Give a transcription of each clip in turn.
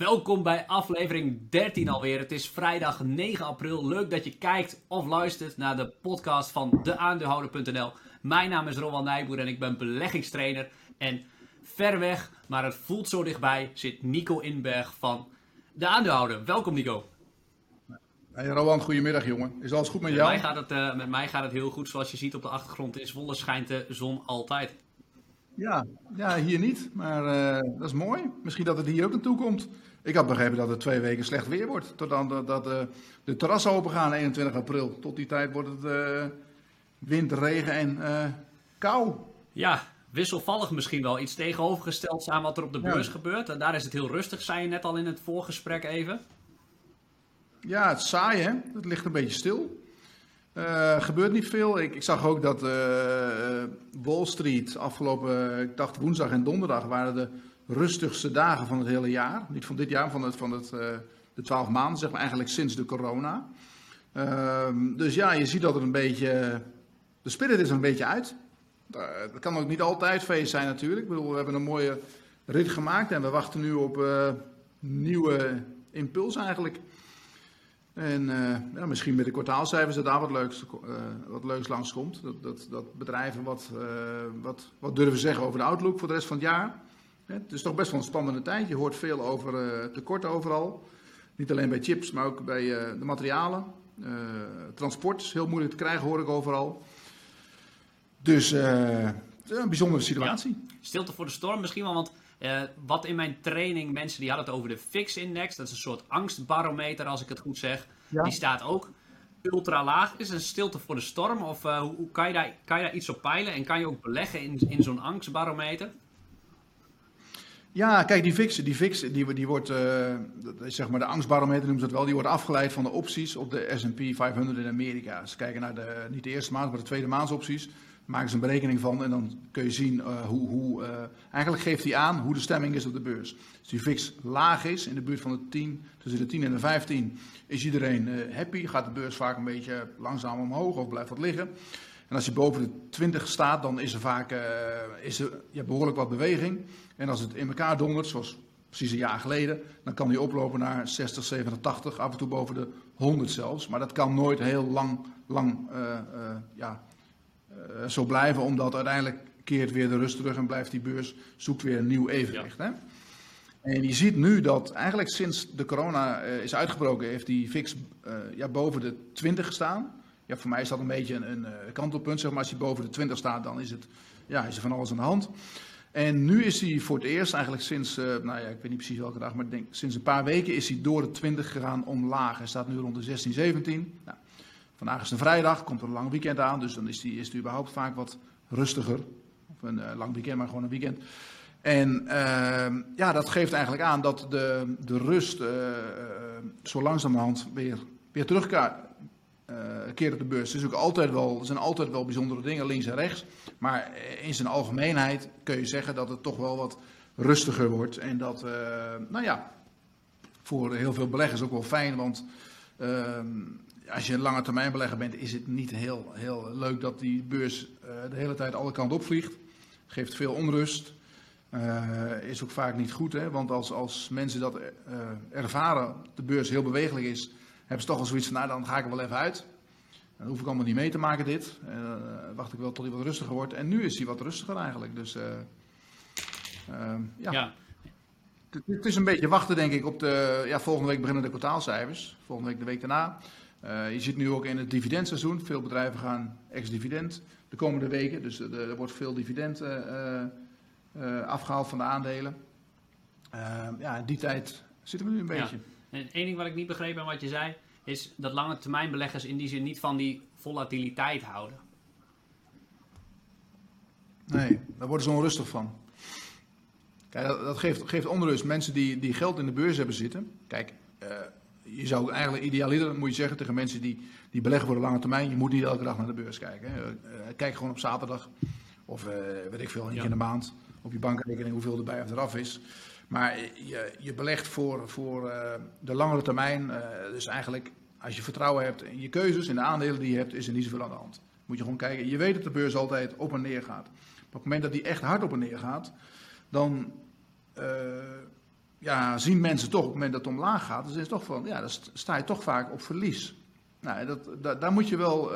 Welkom bij aflevering 13 alweer. Het is vrijdag 9 april. Leuk dat je kijkt of luistert naar de podcast van deaandeelhouder.nl. Mijn naam is Rowan Nijboer en ik ben beleggingstrainer. En ver weg, maar het voelt zo dichtbij, zit Nico Inberg van De Aandeelhouder. Welkom Nico. Hey Rowan, goedemiddag jongen. Is alles goed met, met jou? Mij gaat het, uh, met mij gaat het heel goed. Zoals je ziet op de achtergrond is volle schijnt de zon altijd. Ja, ja hier niet, maar uh, dat is mooi. Misschien dat het hier ook naartoe komt. Ik had begrepen dat het twee weken slecht weer wordt. Totdat dat, dat uh, de terrassen open gaan 21 april. Tot die tijd wordt het uh, wind, regen en kou. Ja, wisselvallig misschien wel. Iets tegenovergesteld aan wat er op de beurs ja. gebeurt. En daar is het heel rustig, zei je net al in het voorgesprek even. Ja, het is saai hè. Het ligt een beetje stil. Uh, gebeurt niet veel. Ik, ik zag ook dat Wall Street afgelopen, ik dacht woensdag en donderdag, waren de rustigste dagen van het hele jaar. Niet van dit jaar, van, het, van het, uh, de twaalf maanden, zeg maar eigenlijk sinds de corona. Ehm, dus ja, je ziet dat het een beetje, de spirit is er een beetje uit. Dat kan ook niet altijd feest zijn natuurlijk. Ik bedoel, we hebben een mooie rit gemaakt en we wachten nu op nieuwe impuls eigenlijk. En ja, misschien met de kwartaalcijfers dat daar wat leuks, uh, wat leuks langskomt. Dat, dat, dat bedrijven wat, wat, wat durven zeggen over de outlook voor de rest van het jaar. Het is toch best wel een spannende tijd. Je hoort veel over tekorten overal. Niet alleen bij chips, maar ook bij de materialen. transport is heel moeilijk te krijgen, hoor ik overal. Dus een bijzondere situatie. Ja. Stilte voor de storm misschien wel, want uh, wat in mijn training, mensen die hadden het over de FIX-index. Dat is een soort angstbarometer, als ik het goed zeg. Ja. Die staat ook ultra laag. Is een stilte voor de storm? Of uh, hoe, hoe kan, je daar, kan je daar iets op peilen? En kan je ook beleggen in, in zo'n angstbarometer? Ja, kijk, die VIX, die, VIX, die, die wordt, uh, zeg maar de angstbarometer noemen ze het wel, die wordt afgeleid van de opties op de S&P 500 in Amerika. Ze kijken naar de, niet de eerste maand, maar de tweede maansopties maken ze een berekening van en dan kun je zien uh, hoe, hoe uh, eigenlijk geeft hij aan hoe de stemming is op de beurs. Als die VIX laag is, in de buurt van de 10, tussen de 10 en de 15, is iedereen happy, gaat de beurs vaak een beetje langzaam omhoog of blijft wat liggen. En als je boven de 20 staat, dan is er vaak is er, ja, behoorlijk wat beweging. En als het in elkaar dondert, zoals precies een jaar geleden, dan kan die oplopen naar 60, 70, 80, af en toe boven de 100 zelfs. Maar dat kan nooit heel lang, lang ja, uh, zo blijven, omdat uiteindelijk keert weer de rust terug en blijft die beurs, zoekt weer een nieuw evenwicht. Ja. Hè? En je ziet nu dat eigenlijk sinds de corona is uitgebroken, heeft die uh, ja, boven de 20 gestaan. Ja, voor mij is dat een beetje een, een kantelpunt, zeg maar. Als je boven de 20 staat, dan is, het, ja, is er van alles aan de hand. En nu is hij voor het eerst, eigenlijk sinds, nou ja, ik weet niet precies welke dag, maar denk sinds een paar weken is hij door de 20 gegaan omlaag. Hij staat nu rond de 16, 17. Nou, Vandaag is een vrijdag, komt er een lang weekend aan, dus dan is die, is die überhaupt vaak wat rustiger. Of een uh, lang weekend, maar gewoon een weekend. En uh, ja, dat geeft eigenlijk aan dat de, de rust zo langzamerhand weer, weer terugkeert op de beurs. Er, is ook altijd wel, er zijn altijd wel bijzondere dingen, links en rechts. Maar in zijn algemeenheid kun je zeggen dat het toch wel wat rustiger wordt. En dat, nou ja, voor heel veel beleggers ook wel fijn, want ehm, als je een lange termijn belegger bent, is het niet heel, heel leuk dat die beurs de hele tijd alle kanten opvliegt. Geeft veel onrust. Is ook vaak niet goed, hè? want als, als mensen dat uh, ervaren, de beurs heel bewegelijk is, hebben ze toch al zoiets van, nou dan ga ik er wel even uit. Dan hoef ik allemaal niet mee te maken dit. wacht ik wel tot hij wat rustiger wordt. En nu is hij wat rustiger eigenlijk. Dus ja. ja. Het is een beetje wachten, denk ik, op de. Ja, volgende week beginnen de kwartaalcijfers. Volgende week de week daarna. Uh, je ziet nu ook in het dividendseizoen, veel bedrijven gaan ex-dividend de komende weken. Dus er, wordt veel dividend uh, uh, afgehaald van de aandelen. ja, in die tijd zitten we nu een beetje. Ja. En één ding wat ik niet begreep aan wat je zei, is dat lange termijn beleggers in die zin niet van die volatiliteit houden. Nee, daar worden ze onrustig van. Kijk, dat, dat geeft, geeft onrust. Mensen die, die geld in de beurs hebben zitten. Kijk, je zou eigenlijk idealiter, moet je zeggen tegen mensen die, die beleggen voor de lange termijn, je moet niet elke dag naar de beurs kijken. Hè. Kijk gewoon op zaterdag of uh, weet ik veel, een keer in de maand op je bankrekening hoeveel erbij of eraf is. Maar je, je belegt voor, voor uh, de langere termijn, uh, dus eigenlijk als je vertrouwen hebt in je keuzes, in de aandelen die je hebt, is er niet zoveel aan de hand. Moet je gewoon kijken. Je weet dat de beurs altijd op en neer gaat. Maar op het moment dat die echt hard op en neer gaat, dan ja, zien mensen toch op het moment dat het omlaag gaat, dan is toch van, ja, dan sta je toch vaak op verlies. Nou, dat, daar, moet je wel,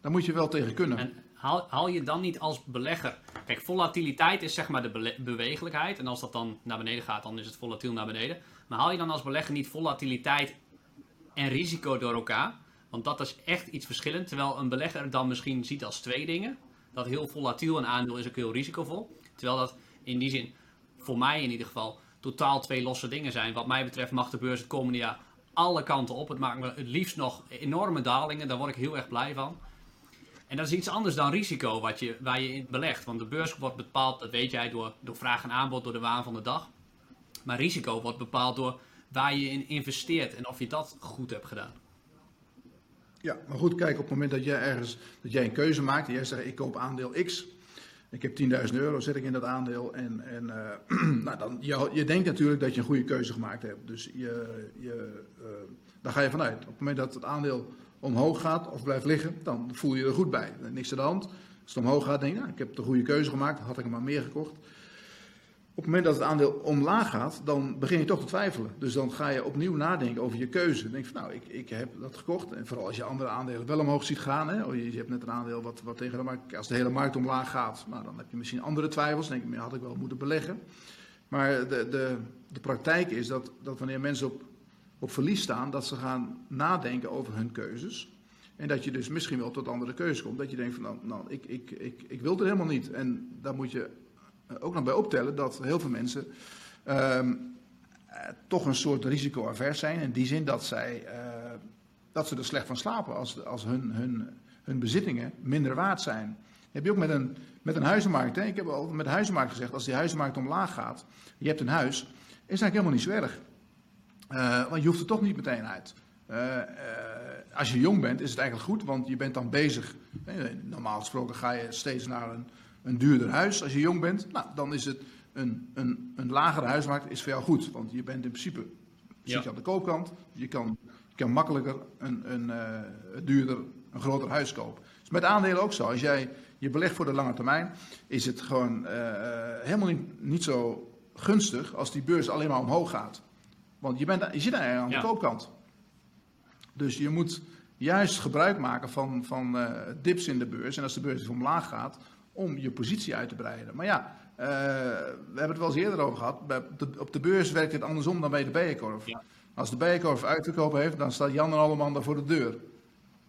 daar moet je wel tegen kunnen. En haal, haal je dan niet als belegger... Kijk, volatiliteit is zeg maar de bewegelijkheid. En als dat dan naar beneden gaat, dan is het volatiel naar beneden. Maar haal je dan als belegger niet volatiliteit en risico door elkaar? Want dat is echt iets verschillend. Terwijl een belegger dan misschien ziet als twee dingen. Dat heel volatiel een aandeel is ook heel risicovol. Terwijl dat in die zin, voor mij in ieder geval, totaal twee losse dingen zijn. Wat mij betreft mag de beurs het komende jaar alle kanten op. Het maakt me het liefst nog enorme dalingen. Daar word ik heel erg blij van. En dat is iets anders dan risico wat je, waar je in belegt. Want de beurs wordt bepaald, dat weet jij, door, door vraag en aanbod, door de waan van de dag. Maar risico wordt bepaald door waar je in investeert en of je dat goed hebt gedaan. Ja, maar goed, kijk, op het moment dat jij ergens dat jij een keuze maakt en jij zegt ik koop aandeel X, ik heb 10.000 euro, zet ik in dat aandeel. En, en uh, nou dan, je, je denkt natuurlijk dat je een goede keuze gemaakt hebt. Dus je, je, uh, daar ga je vanuit. Op het moment dat het aandeel omhoog gaat of blijft liggen, dan voel je er goed bij. Niks aan de hand. Als het omhoog gaat, denk je, nou, ik heb de goede keuze gemaakt, had ik er maar meer gekocht. Op het moment dat het aandeel omlaag gaat, dan begin je toch te twijfelen. Dus dan ga je opnieuw nadenken over je keuze. Denk van, nou, ik, ik heb dat gekocht. En vooral als je andere aandelen wel omhoog ziet gaan. Hè. Oh, je, je hebt net een aandeel wat, wat tegen de markt... Als de hele markt omlaag gaat, nou, dan heb je misschien andere twijfels. Denk je, had ik wel moeten beleggen. Maar de, de, de praktijk is dat, dat wanneer mensen op, op verlies staan, dat ze gaan nadenken over hun keuzes. En dat je dus misschien wel tot andere keuzes komt. Dat je denkt van, nou, nou ik, ik, ik, ik wil het helemaal niet. En daar moet je eh, ook nog bij optellen dat heel veel mensen ehm, eh, toch een soort risico-avers zijn. In die zin dat, zij, uh, dat ze er slecht van slapen als, als hun, hun, hun bezittingen minder waard zijn. heb je ook met een, met een huizenmarkt. Hè? Ik heb al met huizenmarkt gezegd, als die huizenmarkt omlaag gaat, je hebt een huis, is eigenlijk helemaal niet zo erg. Uh, want je hoeft er toch niet meteen uit. Uh, als je jong bent, is het eigenlijk goed, want je bent dan bezig. Normaal gesproken ga je steeds naar een, een duurder huis als je jong bent. Nou, dan is het een, een, een lagere huismarkt is voor jou goed. Want je bent in principe zit je aan de koopkant. Je kan, je kan makkelijker een, een duurder, een groter huis kopen. Dus met aandelen ook zo. Als jij je belegt voor de lange termijn, is het gewoon helemaal niet, niet zo gunstig als die beurs alleen maar omhoog gaat. Want je, bent, je zit aan de koopkant. Dus je moet juist gebruik maken van, van uh, dips in de beurs. En als de beurs omlaag gaat, om je positie uit te breiden. Maar ja, uh, we hebben het wel eens eerder over gehad. Bij, op, de, beurs werkt het andersom dan bij de bijenkorf. Als de bijenkorf uitverkoop heeft, dan staat Jan en Alleman daar voor de deur.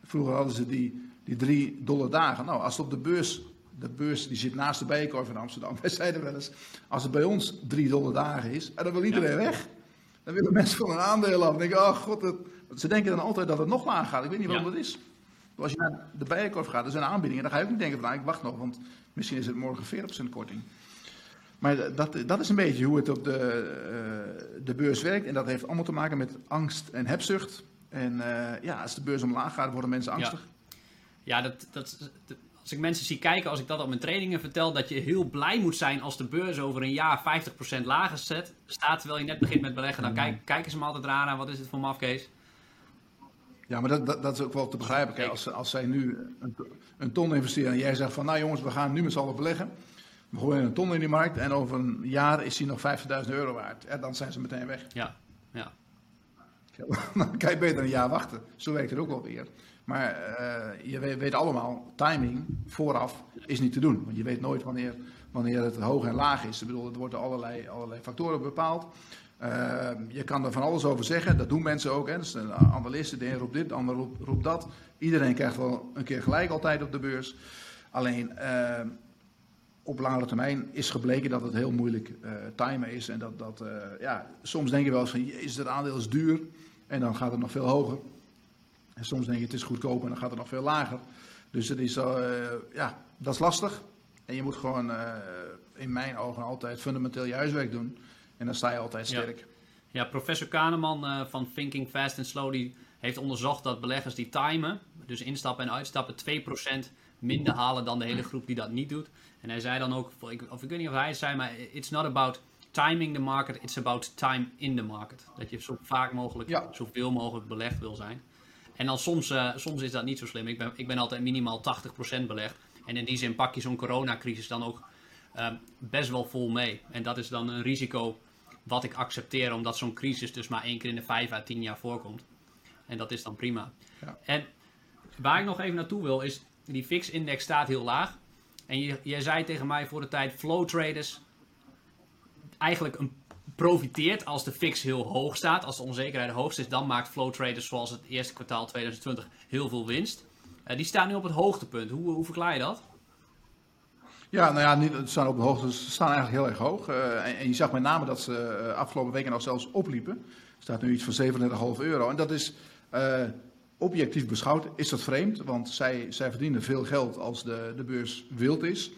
Vroeger hadden ze die, die drie dolle dagen. Nou, als het op de beurs, de beurs die zit naast de bijenkorf in Amsterdam. Wij zeiden wel eens, als het bij ons drie dolle dagen is, dan wil iedereen weg. Dan willen mensen van een aandeel af. Dan denk ik, oh god, het, ze denken dan altijd dat het nog laag gaat. Ik weet niet waarom dat is. Als je naar de bijenkorf gaat, er zijn aanbiedingen. Dan ga je ook niet denken van, nou, ik wacht nog, want misschien is het morgen 40% korting. Maar dat, dat is een beetje hoe het op de, uh, de beurs werkt. En dat heeft allemaal te maken met angst en hebzucht. En uh, ja, als de beurs omlaag gaat, worden mensen angstig. Ja, ja dat, dat, als ik mensen zie kijken, als ik dat op mijn trainingen vertel, dat je heel blij moet zijn als de beurs over een jaar 50% lager zet, staat terwijl je net begint met beleggen. Dan kijk, kijken ze me altijd raar aan, wat is het voor mafkees? Ja, maar dat, dat, dat, is ook wel te begrijpen. als, als zij nu een, een, ton investeren en jij zegt van, nou jongens, we gaan nu met z'n allen beleggen. We gooien een ton in die markt en over een jaar is die nog 50.000 euro waard. Ja, dan zijn ze meteen weg. Ja, ja. Dan kan je beter een jaar wachten. Zo werkt het ook alweer. Maar uh, je weet, weet, allemaal, timing vooraf is niet te doen. Want je weet nooit wanneer, wanneer het hoog en laag is. Ik bedoel, het wordt allerlei, allerlei factoren bepaald. Uh, je kan er van alles over zeggen, dat doen mensen ook. Hè. Dus een analist, de een roept dit, de ander roept, dat. Iedereen krijgt wel een keer gelijk altijd op de beurs. Alleen uh, op langere termijn is gebleken dat het heel moeilijk uh, timen is. En dat, dat ja, soms denk je wel eens van, is het aandeel is duur en dan gaat het nog veel hoger. En soms denk je het is goedkoop en dan gaat het nog veel lager. Dus het is, ja, dat is lastig. En je moet gewoon in mijn ogen altijd fundamenteel je huiswerk doen. En dan sta je altijd sterk. Ja, ja professor Kahneman uh, van Thinking Fast and Slowly heeft onderzocht dat beleggers die timen, dus instappen en uitstappen, 2% minder halen dan de hele groep die dat niet doet. En hij zei dan ook, of ik weet niet of hij het zei, maar it's not about timing the market, it's about time in the market. Dat je zo vaak mogelijk, ja. zoveel mogelijk belegd wil zijn. En dan soms, uh, soms is dat niet zo slim. Ik ben, ik ben altijd minimaal 80% belegd. En in die zin pak je zo'n coronacrisis dan ook uh, best wel vol mee. En dat is dan een risico wat ik accepteer, omdat zo'n crisis dus maar één keer in de vijf à tien jaar voorkomt. En dat is dan prima. Ja. En waar ik nog even naartoe wil, is die fix-index staat heel laag. En je, jij zei tegen mij voor de tijd, flow traders eigenlijk een, profiteert als de fix heel hoog staat. Als de onzekerheid hoogst is, dan maakt flow traders zoals het eerste kwartaal 2020 heel veel winst. Uh, die staan nu op het hoogtepunt. Hoe, hoe verklaar je dat? Ja, nou ja, niet, ze staan op de hoogte, ze staan eigenlijk heel erg hoog. Uh, en, je zag met name dat ze uh, afgelopen weken nog zelfs opliepen. Staat nu iets van 37,5 euro. En dat is objectief beschouwd, is dat vreemd. Want zij, zij verdienen veel geld als de, de beurs wild is.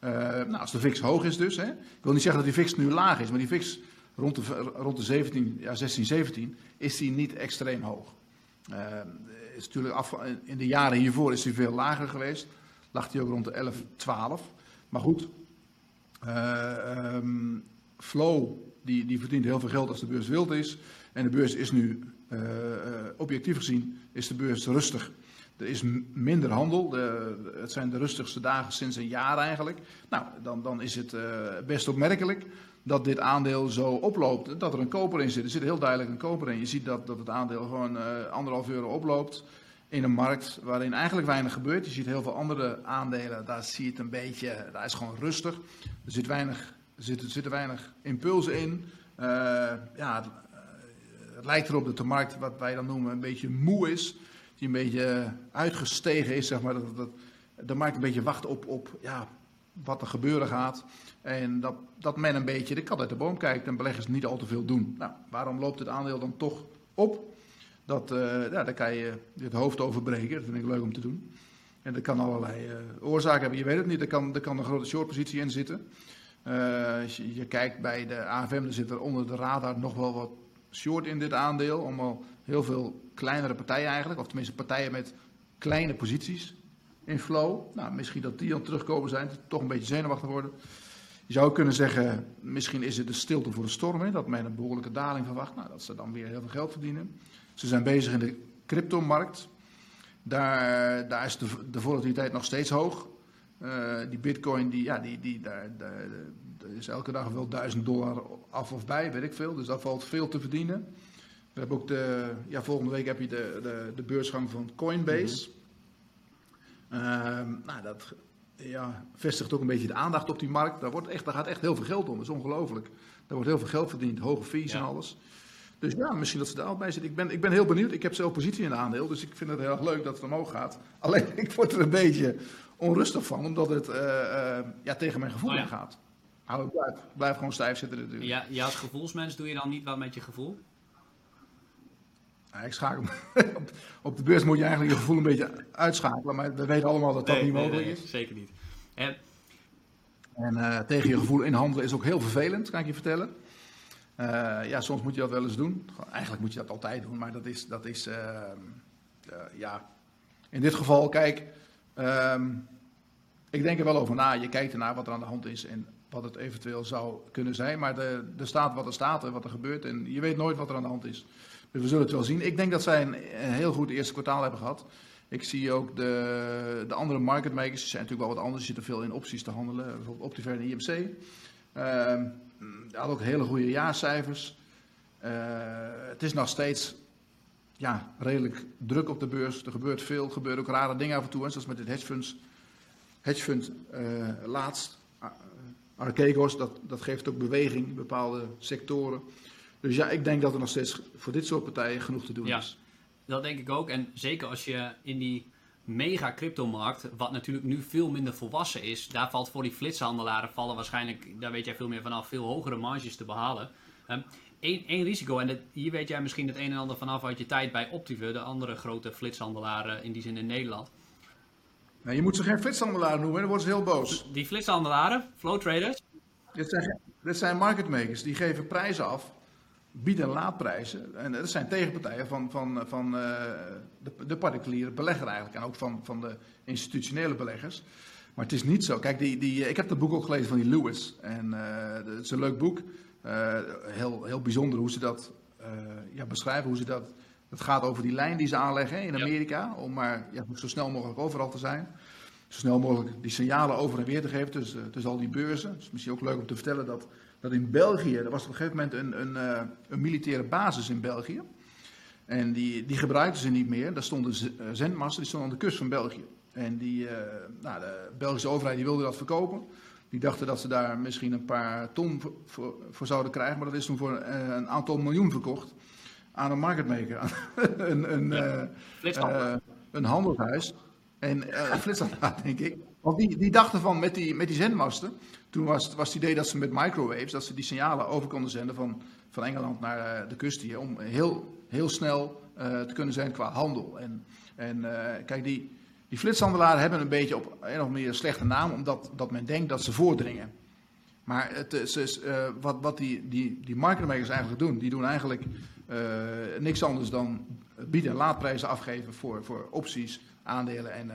nou, als de VIX hoog is dus. Hè. Ik wil niet zeggen dat die VIX nu laag is, maar die VIX rond de, rond de 17, ja, 16, 17 is die niet extreem hoog. is natuurlijk af, in de jaren hiervoor is die veel lager geweest. Lag die ook rond de 11, 12. Maar goed, uh, um, Flow die, die verdient heel veel geld als de beurs wild is. En de beurs is nu, uh, objectief gezien, is de beurs rustig. Er is minder handel. De, het zijn de rustigste dagen sinds een jaar eigenlijk. Nou, dan, dan is het best opmerkelijk dat dit aandeel zo oploopt. Dat er een koper in zit. Er zit heel duidelijk een koper in. Je ziet dat, dat het aandeel gewoon anderhalf euro oploopt in een markt waarin eigenlijk weinig gebeurt. Je ziet heel veel andere aandelen, daar zie je het een beetje, daar is gewoon rustig. Er zit weinig, er zitten, weinig impulsen in. Uh, ja, het, het, lijkt erop dat de markt, wat wij dan noemen, een beetje moe is. Die een beetje uitgestegen is, zeg maar. Dat, dat de markt een beetje wacht op, op ja, wat er gebeuren gaat. En dat, dat men een beetje de kat uit de boom kijkt en beleggers niet al te veel doen. Nou, waarom loopt het aandeel dan toch op? Dat, uh, ja, daar kan je het hoofd over breken. Dat vind ik leuk om te doen. En dat kan allerlei uh, oorzaken hebben. Je weet het niet. Er kan, er kan een grote shortpositie in zitten. Uh, als je, je, kijkt bij de AFM, dan zit er onder de radar nog wel wat short in dit aandeel. Allemaal heel veel kleinere partijen eigenlijk. Of tenminste partijen met kleine posities in flow. Nou, misschien dat die dan terugkomen zijn. Toch een beetje zenuwachtig worden. Je zou kunnen zeggen, misschien is het de stilte voor de storm. Hè, dat men een behoorlijke daling verwacht. Nou, dat ze dan weer heel veel geld verdienen. Ze zijn bezig in de cryptomarkt. Daar, daar is de, de volatiliteit nog steeds hoog. Uh, die bitcoin, die, ja, die, die, daar, daar, is elke dag wel 1000 dollar af of bij, weet ik veel. Dus daar valt veel te verdienen. We hebben ook de, ja, volgende week heb je de, de, de beursgang van Coinbase. -hmm. Uh, nou, dat ja, vestigt ook een beetje de aandacht op die markt. Daar, wordt echt, daar gaat echt heel veel geld om, dat is ongelooflijk. Daar wordt heel veel geld verdiend, hoge fees ja. en alles. Dus ja, misschien dat ze daar al bij zitten. Ik ben, ik ben heel benieuwd. Ik heb zelf positie in de aandeel, dus ik vind het heel erg leuk dat het omhoog gaat. Alleen ik word er een beetje onrustig van, omdat het uh, uh, ja, tegen mijn gevoel oh ja. gaat. Ik blijf, blijf, gewoon stijf zitten natuurlijk. Ja, ja, als gevoelsmens doe je dan niet wat met je gevoel? Ik schakel op, op de beurs moet je eigenlijk je gevoel een beetje uitschakelen, maar we weten allemaal dat dat nee, niet mogelijk nee, is. Zeker niet. En, en uh, tegen je gevoel inhandelen is ook heel vervelend, kan ik je vertellen. Uh, ja, soms moet je dat wel eens doen. Eigenlijk moet je dat altijd doen, maar dat is, dat is uh, uh, ja. In dit geval, kijk, ik denk er wel over na. Je kijkt ernaar wat er aan de hand is en wat het eventueel zou kunnen zijn. Maar de, er staat wat er staat en wat er gebeurt en je weet nooit wat er aan de hand is. We zullen het wel zien. Ik denk dat zij een, heel goed eerste kwartaal hebben gehad. Ik zie ook de, de andere market makers, die zijn natuurlijk wel wat anders. Zitten veel in opties te handelen, bijvoorbeeld Optiver en IMC. Uh, had ook hele goede jaarcijfers. Uh, het is nog steeds ja, redelijk druk op de beurs. Er gebeurt veel, er gebeuren ook rare dingen af en toe. Zoals met dit hedgefunds, hedgefund uh, laatst. Uh, Archegos, dat, dat geeft ook beweging in bepaalde sectoren. Dus ja, ik denk dat er nog steeds voor dit soort partijen genoeg te doen ja, is. Dat denk ik ook. En zeker als je in die mega cryptomarkt, wat natuurlijk nu veel minder volwassen is, daar valt voor die flitshandelaren vallen waarschijnlijk, daar weet jij veel meer vanaf, veel hogere marges te behalen. Eén um, risico, en dat, hier weet jij misschien het een en ander vanaf uit je tijd bij Optive, de andere grote flitshandelaren in die zin in Nederland. Nee, je moet ze geen flitshandelaren noemen, dan worden ze heel boos. Die flitshandelaren, flow traders? Dit zijn, dit zijn market makers, die geven prijzen af bied- en laadprijzen. En dat zijn tegenpartijen van, van, van uh, de, de, particuliere belegger eigenlijk. En ook van, van de institutionele beleggers. Maar het is niet zo. Kijk, die, die, ik heb dat boek ook gelezen van die Lewis. En uh, het is een leuk boek. Uh, heel, heel bijzonder hoe ze dat ja, beschrijven. Hoe ze dat, het gaat over die lijn die ze aanleggen in Amerika. Ja. Om maar ja, zo snel mogelijk overal te zijn. zo snel mogelijk die signalen over en weer te geven tussen, tussen al die beurzen. Het is misschien ook leuk om te vertellen dat, dat in België, er was op een gegeven moment een, een, een militaire basis in België. En die, die gebruikten ze niet meer. Daar stonden zendmasten, die stonden aan de kust van België. En die, nou, de Belgische overheid die wilde dat verkopen. Die dachten dat ze daar misschien een paar ton voor, voor, zouden krijgen, maar dat is toen voor uh, een aantal miljoen verkocht aan een marketmaker, een, een, uh, een handelshuis. En flitshandelaar, denk ik. Want die, die dachten van met die, met die zendmasten, toen was, was het idee dat ze met microwaves, dat ze die signalen over konden zenden van, van Engeland naar de kust hier, om heel, heel snel te kunnen zijn qua handel. En, en kijk, die, die flitshandelaren hebben een beetje op een of meer slechte naam, omdat dat men denkt dat ze voordringen. Maar het is, wat, wat die, die, die marketmakers eigenlijk doen, die doen eigenlijk niks anders dan bieden- en laadprijzen afgeven voor, voor opties, aandelen en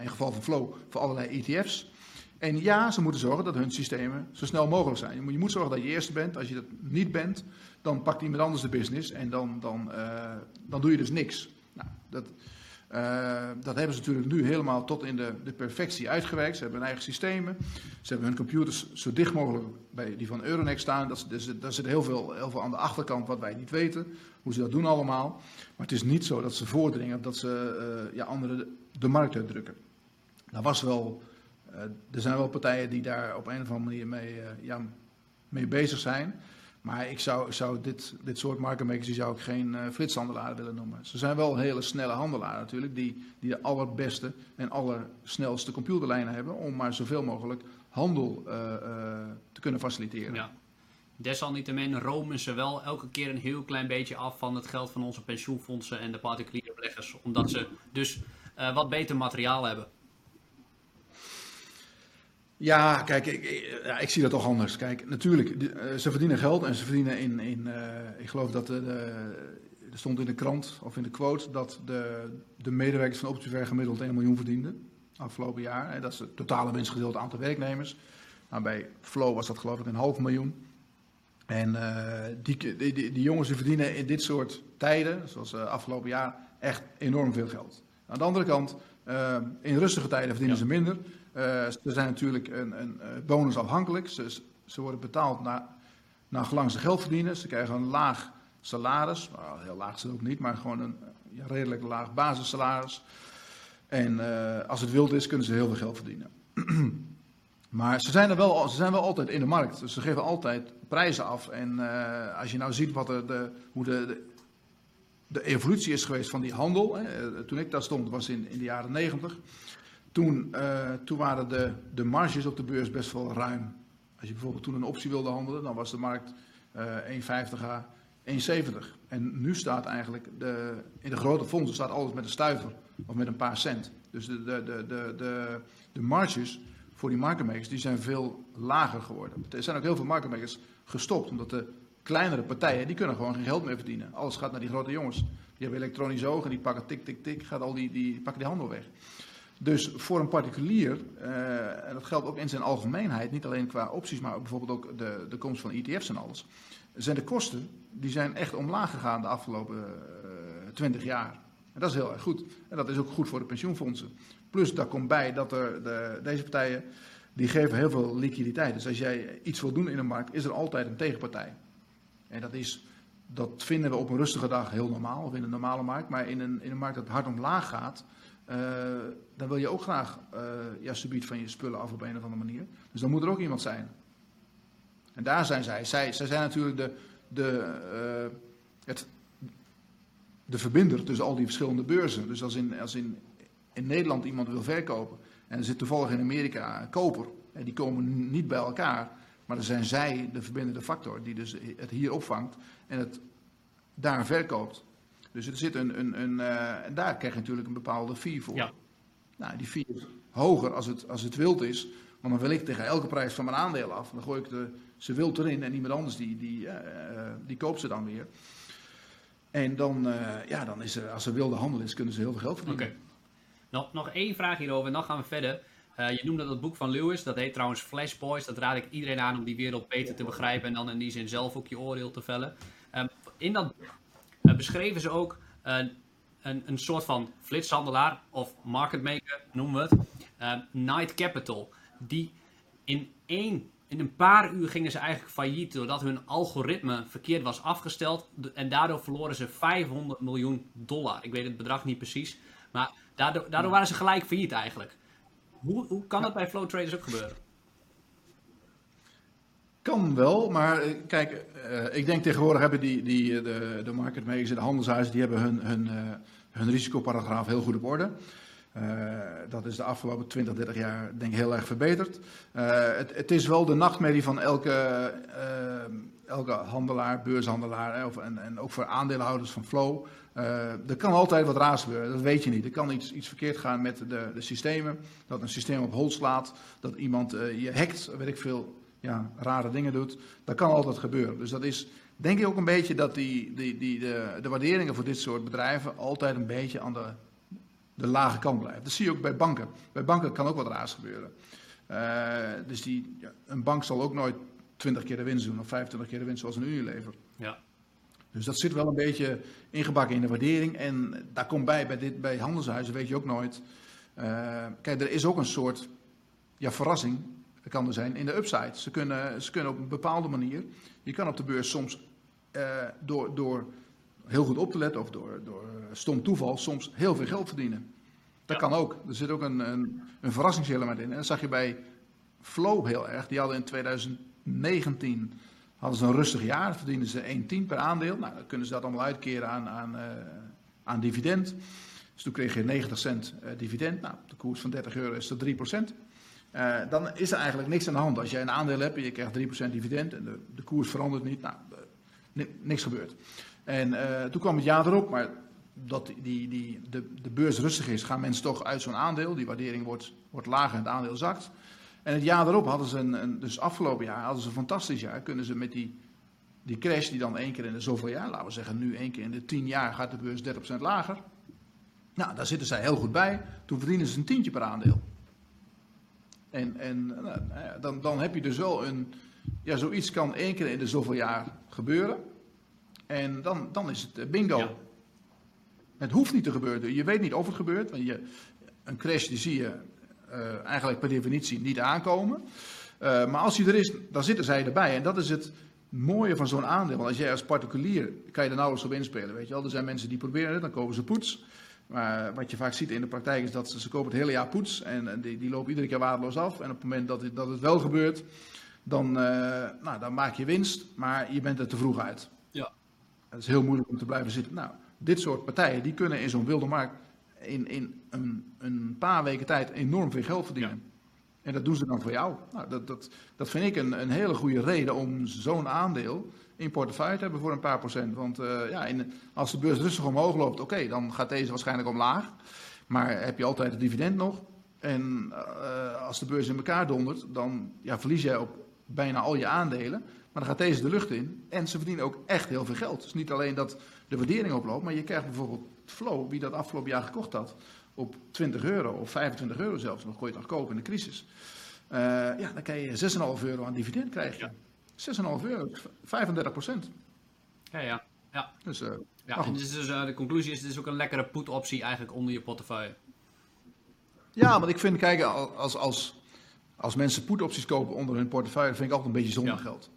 in geval van flow voor allerlei ETF's. En ja, ze moeten zorgen dat hun systemen zo snel mogelijk zijn. Je moet, zorgen dat je eerste bent. Als je dat niet bent, dan pakt iemand anders de business en dan, dan, dan doe je dus niks. Nou, dat, uh, dat hebben ze natuurlijk nu helemaal tot in de, de, perfectie uitgewerkt. Ze hebben hun eigen systemen. Ze hebben hun computers zo dicht mogelijk bij die van Euronext staan. Dat, dus, daar zit heel veel, heel veel aan de achterkant wat wij niet weten. Hoe ze dat doen allemaal. Maar het is niet zo dat ze voordringen, dat ze uh, ja, anderen de, markt uitdrukken. Daar was wel, er zijn wel partijen die daar op een of andere manier mee, ja, mee bezig zijn. Maar ik zou, zou dit, dit soort markenmakers die zou ik geen uh, flitshandelaren willen noemen. Ze zijn wel hele snelle handelaren natuurlijk, die, die de allerbeste en allersnelste computerlijnen hebben om maar zoveel mogelijk handel te kunnen faciliteren. Ja. Desalniettemin romen ze wel elke keer een heel klein beetje af van het geld van onze pensioenfondsen en de particuliere beleggers. Omdat ze dus wat beter materiaal hebben. Ja, kijk, ik, ja, ik zie dat toch anders. Kijk, natuurlijk, ze verdienen geld en ze verdienen in, in uh, ik geloof dat de, er stond in de krant of in de quote dat de, de medewerkers van Optiver gemiddeld 1 miljoen verdienden afgelopen jaar. Dat is het totale winstgedeelte aantal werknemers. Nou, bij Flow was dat geloof ik een half miljoen. En die, die, die, jongens die verdienen in dit soort tijden, zoals afgelopen jaar, echt enorm veel geld. Aan de andere kant, uh, in rustige tijden verdienen ja. ze minder. Uh, ze zijn natuurlijk een, een bonusafhankelijk. Ze, ze worden betaald naar, naar gelang ze geld verdienen. Ze krijgen een laag salaris. Nou, heel laag is het ook niet, maar gewoon een ja, redelijk laag basissalaris. En uh, als het wild is, kunnen ze heel veel geld verdienen. maar ze zijn, er wel, ze zijn wel altijd in de markt. Dus ze geven altijd prijzen af. En als je nou ziet wat er de, hoe de, de, de, evolutie is geweest van die handel. Hè, toen ik daar stond, was in, in de jaren negentig. Toen, uh, toen waren de, de marges op de beurs best wel ruim. Als je bijvoorbeeld toen een optie wilde handelen, dan was de markt uh, 1,50 à 1,70. En nu staat eigenlijk de, in de grote fondsen staat alles met een stuiver of met een paar cent. Dus de, de, de, de, de, de marges voor die marketmakers die zijn veel lager geworden. Er zijn ook heel veel marketmakers gestopt, omdat de kleinere partijen die kunnen gewoon geen geld meer verdienen. Alles gaat naar die grote jongens. Die hebben elektronisch ogen, die pakken tik, tik, tik, gaat al die, die pakken die handel weg. Dus voor een particulier, uh, en dat geldt ook in zijn algemeenheid, niet alleen qua opties, maar bijvoorbeeld ook de, de komst van ETF's en alles, zijn de kosten, die zijn echt omlaag gegaan de afgelopen uh, jaar. En dat is heel erg goed. En dat is ook goed voor de pensioenfondsen. Plus, daar komt bij dat er de, deze partijen, die geven heel veel liquiditeit. Dus als jij iets wil doen in een markt, is er altijd een tegenpartij. En dat is, dat vinden we op een rustige dag heel normaal, of in een normale markt. Maar in een, in een markt dat hard omlaag gaat, uh, dan wil je ook graag uh, ja, subiet van je spullen af op een of andere manier. Dus dan moet er ook iemand zijn. En daar zijn zij. Zij, zij zijn natuurlijk de, de, uh, het, de verbinder tussen al die verschillende beurzen. Dus als in, als in, in Nederland iemand wil verkopen en er zit toevallig in Amerika een koper, en die komen niet bij elkaar, maar dan zijn zij de verbindende factor die dus het hier opvangt en het daar verkoopt. Dus er zit een, een, een uh, en daar krijg je natuurlijk een bepaalde fee voor. Ja. Nou, die fee is hoger als het, als het wild is, want dan wil ik tegen elke prijs van mijn aandeel af. Dan gooi ik de, ze wild erin en iemand anders die, die, uh, die koopt ze dan weer. En dan, uh, ja, dan is er, als er wilde handel is, kunnen ze heel veel geld verdienen. Oké. Okay. Nog, nog één vraag hierover en dan gaan we verder. Uh, je noemde dat boek van Lewis, dat heet trouwens Flash Boys. Dat raad ik iedereen aan om die wereld beter te begrijpen en dan in die zin zelf ook je oordeel te vellen. Um, in dat uh, beschreven ze ook een, een soort van flitshandelaar of market maker, noemen we het. Night Capital, die in één in een paar uur gingen ze eigenlijk failliet doordat hun algoritme verkeerd was afgesteld. En daardoor verloren ze 500 miljoen dollar. Ik weet het bedrag niet precies. Maar daardoor, daardoor waren ze gelijk failliet eigenlijk. Hoe, hoe kan dat bij Flow Traders ook gebeuren? Kan wel, maar eh, kijk, uh, ik denk tegenwoordig hebben die, die, de, de market makers en de handelshuizen, die hebben hun, hun, hun risicoparagraaf heel goed op orde. Dat is de afgelopen 20, 30 jaar denk ik heel erg verbeterd. Het, het, is wel de nachtmerrie van elke, elke handelaar, beurshandelaar of, en, en, ook voor aandeelhouders van Flow. Er kan altijd wat raars gebeuren, dat weet je niet. Er kan iets, iets verkeerd gaan met de, de systemen, dat een systeem op hol slaat, dat iemand je hackt, weet ik veel, ja, rare dingen doet. Dat kan altijd gebeuren. Dus dat is denk ik ook een beetje dat die, die, die, de, de waarderingen voor dit soort bedrijven altijd een beetje aan de de lage kant blijft. Dat zie je ook bij banken. Bij banken kan ook wat raars gebeuren. Uh, dus die, ja, een bank zal ook nooit 20 keer de winst doen of 25 keer de winst zoals een Unilever. Ja. Dus dat zit wel een beetje ingebakken in de waardering. En daar komt bij, bij, dit, bij handelshuizen weet je ook nooit. Uh, kijk, er is ook een soort ja, verrassing, kan er zijn, in de upside. Ze kunnen, ze kunnen op een bepaalde manier, je kan op de beurs soms uh, door, door heel goed op te letten of door, door stom toeval soms heel veel geld verdienen. Dat kan ook. Er zit ook een, een, een verrassingselement in. En dat zag je bij Flow heel erg. Die hadden in 2019 hadden ze een rustig jaar. Verdienden ze 1,10 per aandeel. Nou, dan kunnen ze dat allemaal uitkeren aan, aan, uh, aan dividend. Dus toen kreeg je 90 cent uh, dividend. Nou, de koers van 30 euro is dat 3 procent. Uh, dan is er eigenlijk niks aan de hand. Als jij een aandeel hebt en je krijgt 3% dividend en de, de koers verandert niet, nou, niks gebeurt. En toen kwam het jaar erop, maar dat die, die, de, de beurs rustig is, gaan mensen toch uit zo'n aandeel. Die waardering wordt, wordt lager en het aandeel zakt. En het jaar erop hadden ze, een, een, dus afgelopen jaar, hadden ze een fantastisch jaar. Kunnen ze met die, die crash die dan één keer in de zoveel jaar, laten we zeggen nu één keer in de tien jaar gaat de beurs 30% lager. Nou, daar zitten zij heel goed bij. Toen verdienen ze een tientje per aandeel. En, en nou, dan, dan heb je dus wel een, ja, zoiets kan één keer in de zoveel jaar gebeuren. En dan, dan is het bingo. Ja. Het hoeft niet te gebeuren. Je weet niet of het gebeurt. Want je, een crash die zie je eigenlijk per definitie niet aankomen. Uh, maar als die er is, dan zitten zij erbij. En dat is het mooie van zo'n aandeel. Want als jij als particulier, kan je er nauwelijks op inspelen. Weet je wel? Er zijn mensen die proberen het, dan kopen ze poets. Maar wat je vaak ziet in de praktijk is dat ze, ze kopen het hele jaar poets. En, en die, die lopen iedere keer waardeloos af. En op het moment dat het, dat het wel gebeurt, dan, uh, nou, dan maak je winst. Maar je bent er te vroeg uit. Ja. Het is heel moeilijk om te blijven zitten. Nou, dit soort partijen die kunnen in zo'n wilde markt in, in een, een, paar weken tijd enorm veel geld verdienen. Ja. En dat doen ze dan voor jou. Nou, dat, dat, dat vind ik een, een hele goede reden om zo'n aandeel in portefeuille te hebben voor een paar procent. Want uh, ja, in, als de beurs rustig omhoog loopt, oké, okay, dan gaat deze waarschijnlijk omlaag. Maar heb je altijd het dividend nog. En uh, als de beurs in elkaar dondert, dan ja, verlies jij op bijna al je aandelen. Maar dan gaat deze de lucht in. En ze verdienen ook echt heel veel geld. Dus niet alleen dat de waardering oploopt, maar je krijgt bijvoorbeeld Flow, wie dat afgelopen jaar gekocht had, op 20 euro of 25 euro zelfs. Nog kon je het nog kopen in de crisis. Uh, ja, dan kan je 6,5 euro aan dividend krijgen. Ja. 6,5 euro, 35 procent. Ja, ja. ja. Dus, uh, ja en dus, dus uh, de conclusie is, het is ook een lekkere put-optie eigenlijk onder je portefeuille. Ja, want ik vind, kijk, als, als, als mensen put-opties kopen onder hun portefeuille, vind ik altijd een beetje zonde ja. geld.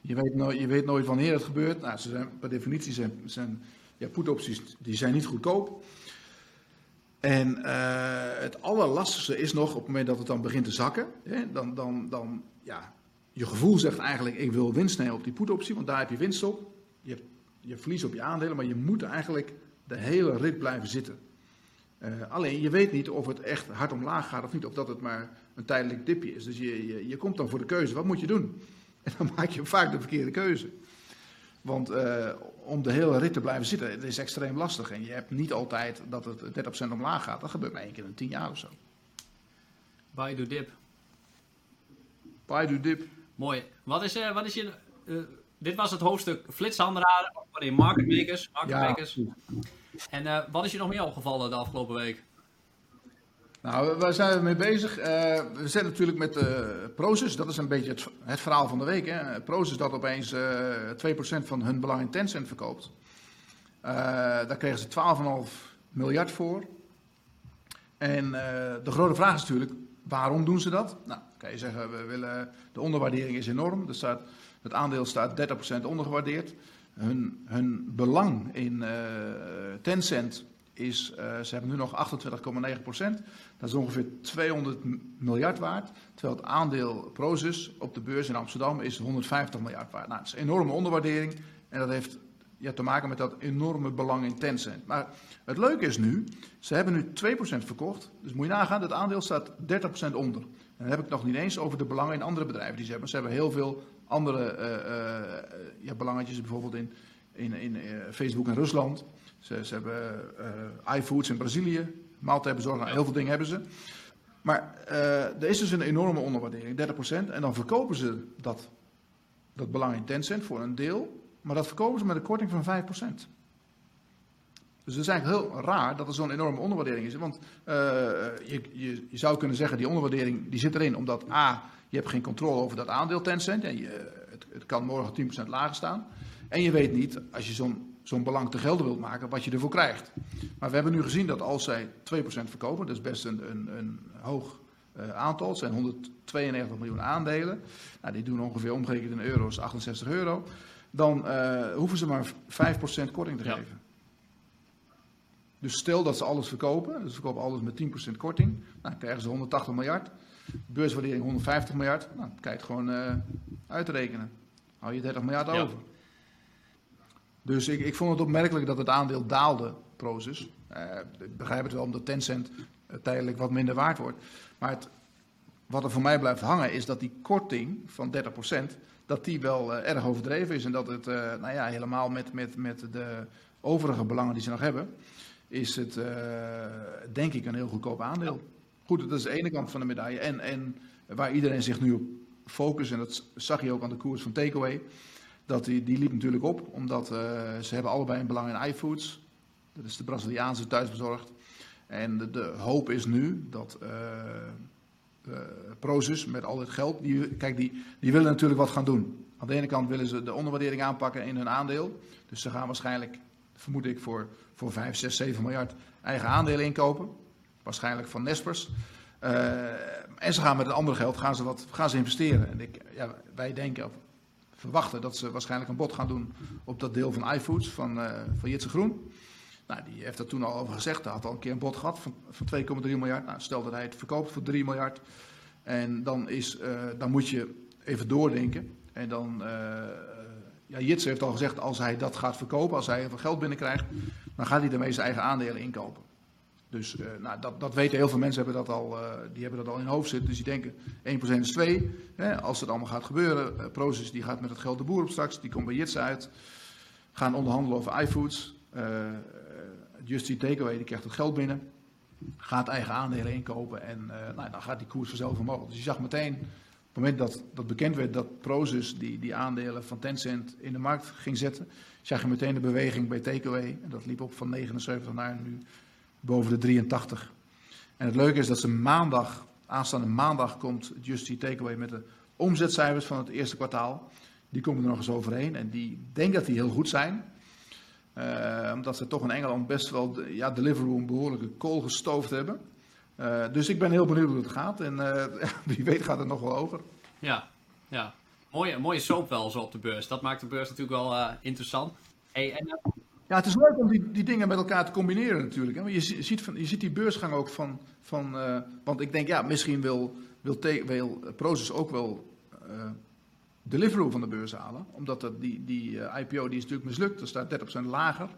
Je weet, nooit, je weet nooit wanneer het gebeurt. Nou, ze zijn, per definitie zijn, zijn ja, put-opties die zijn niet goedkoop. En uh, het allerlastigste is nog op het moment dat het dan begint te zakken. Hè, dan, dan, dan, ja, je gevoel zegt eigenlijk, ik wil winst nemen op die put-optie, want daar heb je winst op. Je, hebt, je verlies op je aandelen, maar je moet eigenlijk de hele rit blijven zitten. Uh, alleen, je weet niet of het echt hard omlaag gaat of niet, of dat het maar een tijdelijk dipje is. Dus je, je, je komt dan voor de keuze, wat moet je doen? En dan maak je vaak de verkeerde keuze. Want uh, om de hele rit te blijven zitten, het is extreem lastig. En je hebt niet altijd dat het 30% omlaag gaat. Dat gebeurt maar één keer in 10 jaar of zo. Do, dip. Do, dip. Mooi. Wat is, uh, wat is je... Uh, dit was het hoofdstuk flitshandelaren, nee, market makers. Market ja, makers. En wat is je nog meer opgevallen de afgelopen week? Nou, waar zijn we mee bezig? Uh, we zijn natuurlijk met uh, dat is een beetje het, het verhaal van de week. Hè? Proces dat opeens uh, 2% van hun belang in Tencent verkoopt. daar kregen ze 12,5 miljard voor. En de grote vraag is natuurlijk, waarom doen ze dat? Nou, kan je zeggen, we willen, de onderwaardering is enorm. Er staat, het aandeel staat 30% ondergewaardeerd. Hun, hun belang in Tencent is, uh, ze hebben nu nog 28,9 procent. Dat is ongeveer 200 miljard waard. Terwijl het aandeel Prozus op de beurs in Amsterdam is 150 miljard waard. Nou, dat is een enorme onderwaardering. En dat heeft ja, te maken met dat enorme belang in Tencent. Maar het leuke is nu, ze hebben nu 2% verkocht. Dus moet je nagaan, het aandeel staat 30% onder. En dan heb ik nog niet eens over de belangen in andere bedrijven die ze hebben. Ze hebben heel veel andere uh, ja, belangetjes, bijvoorbeeld in, in, in Facebook en Rusland. Ze, ze hebben uh, iFoods in Brazilië, maaltijdbezorging, ja. heel veel dingen hebben ze. Maar uh, er is dus een enorme onderwaardering, 30%. En dan verkopen ze dat, dat belang in Tencent voor een deel. Maar dat verkopen ze met een korting van 5%. Dus het is eigenlijk heel raar dat er zo'n enorme onderwaardering is. Want uh, je, je, je, zou kunnen zeggen, die onderwaardering die zit erin omdat A, je hebt geen controle over dat aandeel Tencent. En je, het, het kan morgen 10% lager staan. En je weet niet, als je zo'n zo'n belang te gelden wilt maken, wat je ervoor krijgt. Maar we hebben nu gezien dat als zij 2% verkopen, dat is best een, een, een hoog uh, aantal, het zijn 192 miljoen aandelen, nou, die doen ongeveer omgerekend in euro's 68 euro, dan uh, hoeven ze maar 5% korting te ja. geven. Dus stel dat ze alles verkopen, dus ze verkopen alles met 10% korting, nou, dan krijgen ze 180 miljard. Beurswaardering 150 miljard, nou, kan je het gewoon uh, uitrekenen. Hou je 30 miljard ja. over. Dus ik, ik vond het opmerkelijk dat het aandeel daalde, Prozus. Uh, ik begrijp het wel omdat Tencent tijdelijk wat minder waard wordt. Maar het, wat er voor mij blijft hangen is dat die korting van 30%, dat die wel uh, erg overdreven is. En dat het, nou ja, helemaal met, met, met de overige belangen die ze nog hebben, is het denk ik een heel goedkoop aandeel. Goed, dat is de ene kant van de medaille. En, en waar iedereen zich nu op focust, en dat zag je ook aan de koers van Takeaway dat die, die liep natuurlijk op, omdat uh, ze hebben allebei een belang in iFoods. Dat is de Braziliaanse thuisbezorgd. En de, de hoop is nu dat uh, uh, Prozus met al dit geld, die, kijk, die, die willen natuurlijk wat gaan doen. Aan de ene kant willen ze de onderwaardering aanpakken in hun aandeel. Dus ze gaan waarschijnlijk, vermoed ik, voor, voor 5, 6, 7 miljard eigen aandelen inkopen. Waarschijnlijk van Nespers. en ze gaan met het andere geld gaan ze wat, gaan ze investeren. En ik, ja, wij denken, verwachten dat ze waarschijnlijk een bod gaan doen op dat deel van iFoods van, uh, van Jitse Groen. Nou, die heeft dat toen al over gezegd. Hij had al een keer een bod gehad van, van 2,3 miljard. Nou, stel dat hij het verkoopt voor 3 miljard. En dan, is, uh, dan moet je even doordenken. En dan, uh, ja, Jitse heeft al gezegd, als hij dat gaat verkopen, als hij veel geld binnenkrijgt, dan gaat hij daarmee zijn eigen aandelen inkopen. Dus uh, nou, dat, dat weten heel veel mensen, hebben dat al, uh, die hebben dat al in hun hoofd zitten. Dus die denken 1% is 2. Hè, als het allemaal gaat gebeuren, uh, die gaat met het geld de boer op straks, die komt bij Jits uit. Gaan onderhandelen over iFoods. Justy Takeaway die krijgt het geld binnen. Gaat eigen aandelen inkopen en nou, dan gaat die koers vanzelf omhoog. Dus je zag meteen, op het moment dat, dat bekend werd dat Proces die, die aandelen van Tencent in de markt ging zetten, zag je meteen de beweging bij Takeaway. En dat liep op van 79 naar nu boven de 83. En het leuke is dat ze maandag, aanstaande maandag, komt Justy Takeaway met de omzetcijfers van het eerste kwartaal. Die komen er nog eens overheen en die denk dat die heel goed zijn. Uh, omdat ze toch in Engeland best wel ja, Deliveroo een behoorlijke kool gestoofd hebben. Uh, dus ik ben heel benieuwd hoe het gaat en uh, wie weet gaat het nog wel over. Ja, ja. Mooie, mooie soap wel zo op de beurs. Dat maakt de beurs natuurlijk wel interessant. Hey, en, ja, het is leuk om die, die dingen met elkaar te combineren natuurlijk. Hè? Je, ziet van, je ziet die beursgang ook van... van uh, want ik denk, ja, misschien wil, wil, wil Proces ook wel uh, Deliveroo van de beurs halen. Omdat dat, die, die uh, IPO die is natuurlijk mislukt. Dat staat 30% lager.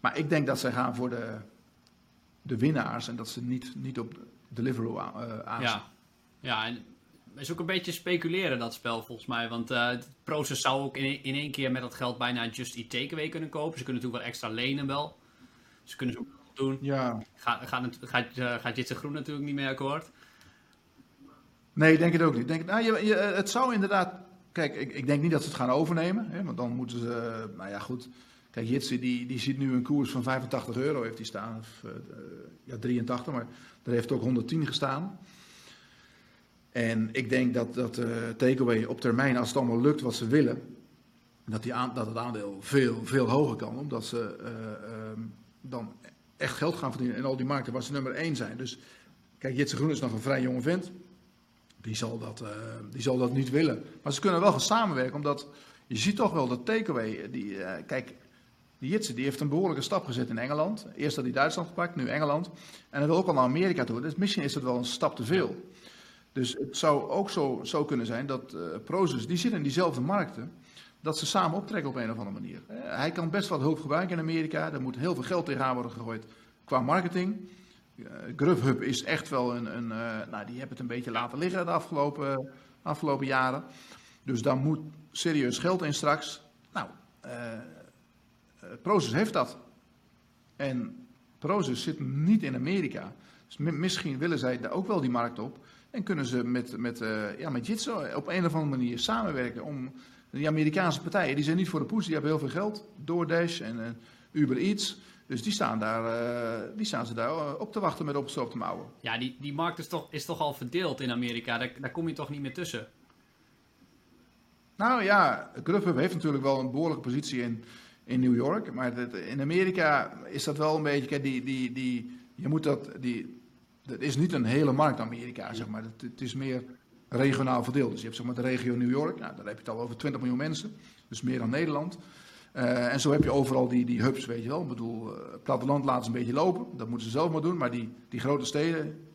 Maar ik denk dat zij gaan voor de, de winnaars. En dat ze niet, niet op Deliveroo. Ja, ja en is ook een beetje speculeren, dat spel volgens mij. Want uh, het proces zou ook in, in één keer met dat geld bijna Just Eat Takeaway kunnen kopen. Ze kunnen natuurlijk wel extra lenen wel. Ze kunnen ze ook doen. Ja. Gaat, gaat, gaat, gaat Jitse Groen natuurlijk niet meer akkoord? Nee, ik denk het ook niet. Denk, nou, je, je, het zou inderdaad... Kijk, ik, ik, denk niet dat ze het gaan overnemen. Hè, want dan moeten ze... Uh, nou ja, goed. Kijk, Jitse die, die ziet nu een koers van 85 euro heeft hij staan. Of, ja, 83, maar er heeft ook 110 gestaan. En ik denk dat, dat uh, Takeaway op termijn, als het allemaal lukt wat ze willen, dat, die dat het aandeel veel, veel hoger kan. Omdat ze uh, uh, dan echt geld gaan verdienen in al die markten waar ze nummer 1 zijn. Dus kijk, Jitse Groen is nog een vrij jonge vent. Die zal, dat, uh, die zal dat niet willen. Maar ze kunnen wel gaan samenwerken, omdat je ziet toch wel dat takeaway. Die, uh, kijk, die Jitse die heeft een behoorlijke stap gezet in Engeland. Eerst had hij Duitsland gepakt, nu Engeland. En hij wil ook al naar Amerika toe. Dus misschien is dat wel een stap te veel. Dus het zou ook zo, zo kunnen zijn dat uh, Prozus, die zitten in diezelfde markten, dat ze samen optrekken op een of andere manier. Uh, hij kan best wat hulp gebruiken in Amerika. Er moet heel veel geld tegenaan worden gegooid qua marketing. Uh, GrubHub is echt wel een, een nou die hebben het een beetje laten liggen de afgelopen, afgelopen jaren. Dus daar moet serieus geld in straks. Nou, Prozus heeft dat. En Prozus zit niet in Amerika. Dus misschien willen zij daar ook wel die markt op. En kunnen ze met, met, uh, ja, met op een of andere manier samenwerken om die Amerikaanse partijen, die zijn niet voor de poes, die hebben heel veel geld, DoorDash en uh, Uber Eats. Dus die staan, daar, uh, die staan ze daar op te wachten met opgestoopte mouwen. Ja, die, die markt is toch, is toch al verdeeld in Amerika, daar, daar kom je toch niet meer tussen? Nou ja, Grubhub heeft natuurlijk wel een behoorlijke positie in, in New York. Maar dat, in Amerika is dat wel een beetje, die, die, die, je moet dat, die, het is niet een hele markt Amerika, zeg maar. Het, het, is meer regionaal verdeeld. Dus je hebt zeg maar de regio New York, nou, daar heb je het al over 20 miljoen mensen, dus meer dan Nederland. Uh, en zo heb je overal die, die hubs, weet je wel. Ik bedoel, uh, platteland laten ze een beetje lopen, dat moeten ze zelf maar doen. Maar die, die grote steden,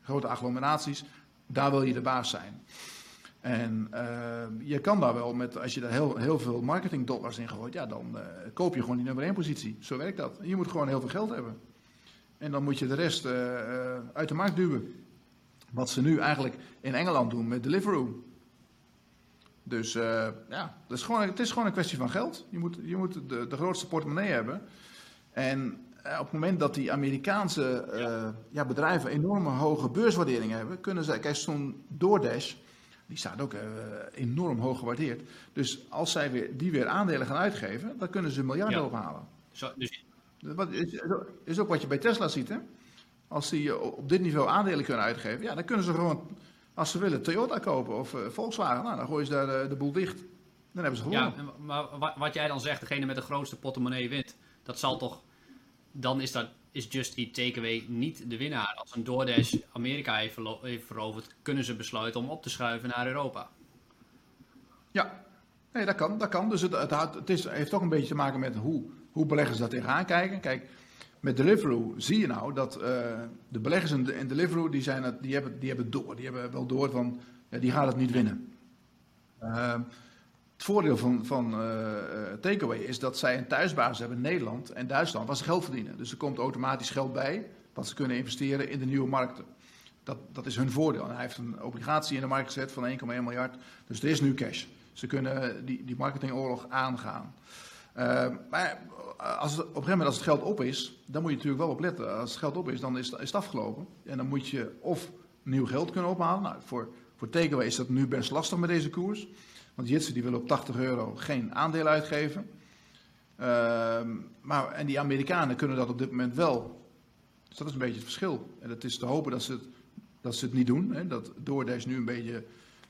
grote agglomeraties, daar wil je de baas zijn. En uh, je kan daar wel met, als je daar heel, heel veel marketing dollars in gooit, ja, dan koop je gewoon die nummer 1 positie. Zo werkt dat. Je moet gewoon heel veel geld hebben. En dan moet je de rest uh, uit de markt duwen. Wat ze nu eigenlijk in Engeland doen met Deliveroo. Dus uh, ja, het is, gewoon, het is gewoon een kwestie van geld. Je moet, je moet de, de grootste portemonnee hebben. En op het moment dat die Amerikaanse ja. ja bedrijven enorme hoge beurswaarderingen hebben, kunnen zij, kijk, zo'n DoorDash, die staat ook enorm hoog gewaardeerd. Dus als zij weer, die weer aandelen gaan uitgeven, dan kunnen ze miljarden ja. ophalen. Zo, dus dat is ook wat je bij Tesla ziet. Hè? Als die op dit niveau aandelen kunnen uitgeven, ja, dan kunnen ze gewoon, als ze willen, Toyota kopen of uh, Volkswagen. Nou, dan gooien ze daar de, de, boel dicht. Dan hebben ze gewonnen. Ja, maar wat jij dan zegt, degene met de grootste portemonnee wint, dat zal toch. Dan is, dat, is Just Eat Takeaway niet de winnaar. Als een DoorDash Amerika heeft, heeft veroverd, kunnen ze besluiten om op te schuiven naar Europa. Ja, nee, dat kan. Dat kan. Dus het, het, het is, heeft toch een beetje te maken met hoe hoe beleggers daar tegenaan kijken. Kijk, met Deliveroo zie je nou dat uh, de beleggers in, in Deliveroo, die, zijn die, hebben, die hebben door. Die hebben wel door van, ja, die gaat het niet winnen. Uh, het voordeel van, van uh, Takeaway is dat zij een thuisbasis hebben in Nederland en Duitsland waar ze geld verdienen. Dus er komt automatisch geld bij wat ze kunnen investeren in de nieuwe markten. Dat, dat is hun voordeel. En hij heeft een obligatie in de markt gezet van 1,1 miljard. Dus er is nu cash. Ze kunnen die, die marketingoorlog aangaan. Uh, maar als het, op een moment als het geld op is, dan moet je natuurlijk wel op letten. Als het geld op is, dan is, is het afgelopen. En dan moet je of nieuw geld kunnen ophalen. Nou, voor, voor is dat nu best lastig met deze koers. Want Jitsen die wil op 80 euro geen aandeel uitgeven. Uh, maar, en die Amerikanen kunnen dat op dit moment wel. Dus dat is een beetje het verschil. En het is te hopen dat ze het, dat ze het niet doen. Hè, dat DoorDash nu een beetje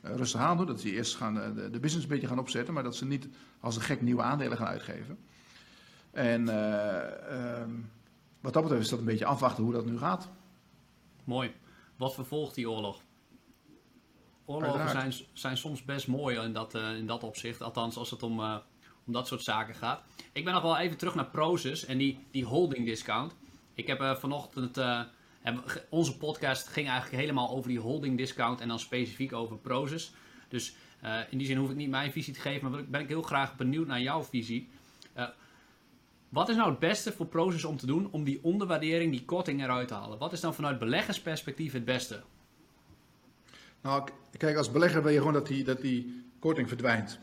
uh, rustig aan doen. Dat ze eerst gaan, uh, de, de business een beetje gaan opzetten. Maar dat ze niet als een gek nieuwe aandelen gaan uitgeven. En uh, um, wat dat betreft is dat een beetje afwachten hoe dat nu gaat. Mooi. Wat vervolgt die oorlog? Oorlogen zijn, zijn soms best mooi in dat, uh, in dat opzicht. Althans, als het om, uh, om dat soort zaken gaat. Ik ben nog wel even terug naar Proces en die, die holding discount. Ik heb uh, vanochtend. Onze podcast ging eigenlijk helemaal over die holding discount en dan specifiek over Proces. Dus in die zin hoef ik niet mijn visie te geven, maar ben ik heel graag benieuwd naar jouw visie. Wat is nou het beste voor Proces om te doen om die onderwaardering, die korting eruit te halen? Wat is dan vanuit beleggersperspectief het beste? Nou, kijk, als belegger wil je gewoon dat die, dat die korting verdwijnt.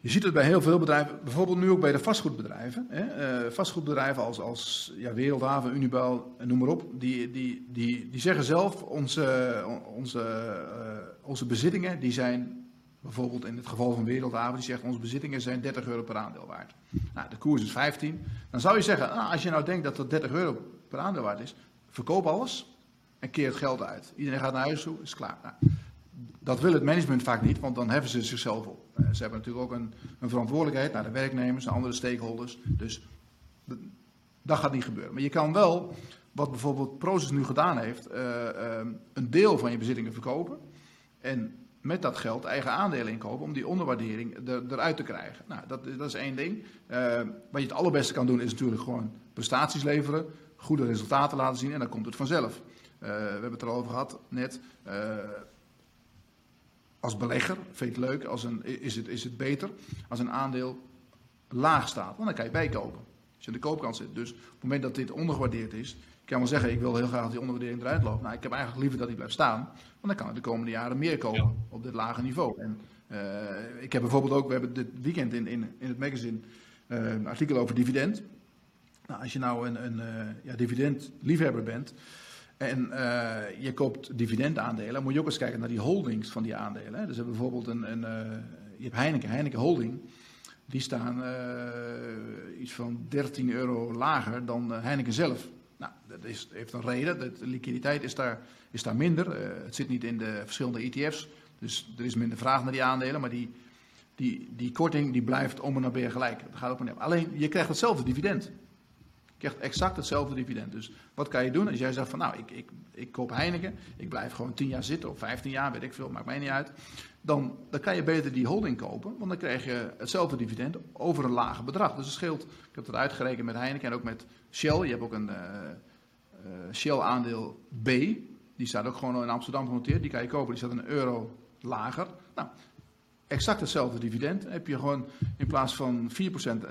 Je ziet het bij heel veel bedrijven, bijvoorbeeld nu ook bij de vastgoedbedrijven. Hè? Uh, vastgoedbedrijven als, als ja, Wereldhaven, Unibel, noem maar op. Die, die, die, die zeggen zelf, onze, onze, uh, onze bezittingen die zijn Bijvoorbeeld in het geval van Wereldhaven, die zegt onze bezittingen zijn 30 euro per aandeel waard. Nou, de koers is 15. Dan zou je zeggen, nou, als je nou denkt dat dat 30 euro per aandeel waard is, verkoop alles en keer het geld uit. Iedereen gaat naar huis toe, is klaar. Nou, dat wil het management vaak niet, want dan heffen ze zichzelf op. Eh, ze hebben natuurlijk ook een, een verantwoordelijkheid naar de werknemers, naar andere stakeholders. Dus Dat gaat niet gebeuren. Maar je kan wel, wat bijvoorbeeld Proces nu gedaan heeft, eh, eh, een deel van je bezittingen verkopen. En met dat geld eigen aandelen inkopen om die onderwaardering er, eruit te krijgen. Nou, dat, dat is één ding. Uh, wat je het allerbeste kan doen is natuurlijk gewoon prestaties leveren, goede resultaten laten zien en dan komt het vanzelf. we hebben het erover gehad net. als belegger vind je het leuk, als een, is, het, is het beter als een aandeel laag staat, want dan kan je bijkopen. Als je aan de koopkant zit. Dus op het moment dat dit ondergewaardeerd is, kan wel zeggen, ik wil heel graag dat die onderwaardering eruit loopt. Nou, ik heb eigenlijk liever dat die blijft staan, want dan kan ik de komende jaren meer kopen op dit lage niveau. En uh, ik heb bijvoorbeeld ook, we hebben dit weekend in, in, in het magazine uh, een artikel over dividend. Nou, als je nou een, een uh, ja, dividendliefhebber bent en je koopt dividendaandelen, moet je ook eens kijken naar die holdings van die aandelen. Hè. Dus bijvoorbeeld een, een je hebt Heineken, Heineken Holding. Die staan uh, iets van 13 euro lager dan Heineken zelf. Nou, dat is, heeft een reden. De liquiditeit is daar, is daar minder. Uh, het zit niet in de verschillende ETF's. Dus er is minder vraag naar die aandelen. Maar die, die, die korting die blijft om en nabij gelijk. Dat gaat op en neer. Alleen, je krijgt hetzelfde dividend. Krijgt exact hetzelfde dividend. Dus wat kan je doen als jij zegt van nou, ik, ik, ik koop Heineken. Ik blijf gewoon 10 jaar zitten of 15 jaar, weet ik veel, maakt mij niet uit dan, dan kan je beter die holding kopen, want dan krijg je hetzelfde dividend over een lager bedrag. Dus het scheelt, ik heb dat uitgerekend met Heineken en ook met Shell. Je hebt ook een uh, uh, Shell aandeel B, die staat ook gewoon in Amsterdam genoteerd. Die kan je kopen, die staat een euro lager. Nou, exact hetzelfde dividend. heb je gewoon in plaats van 4%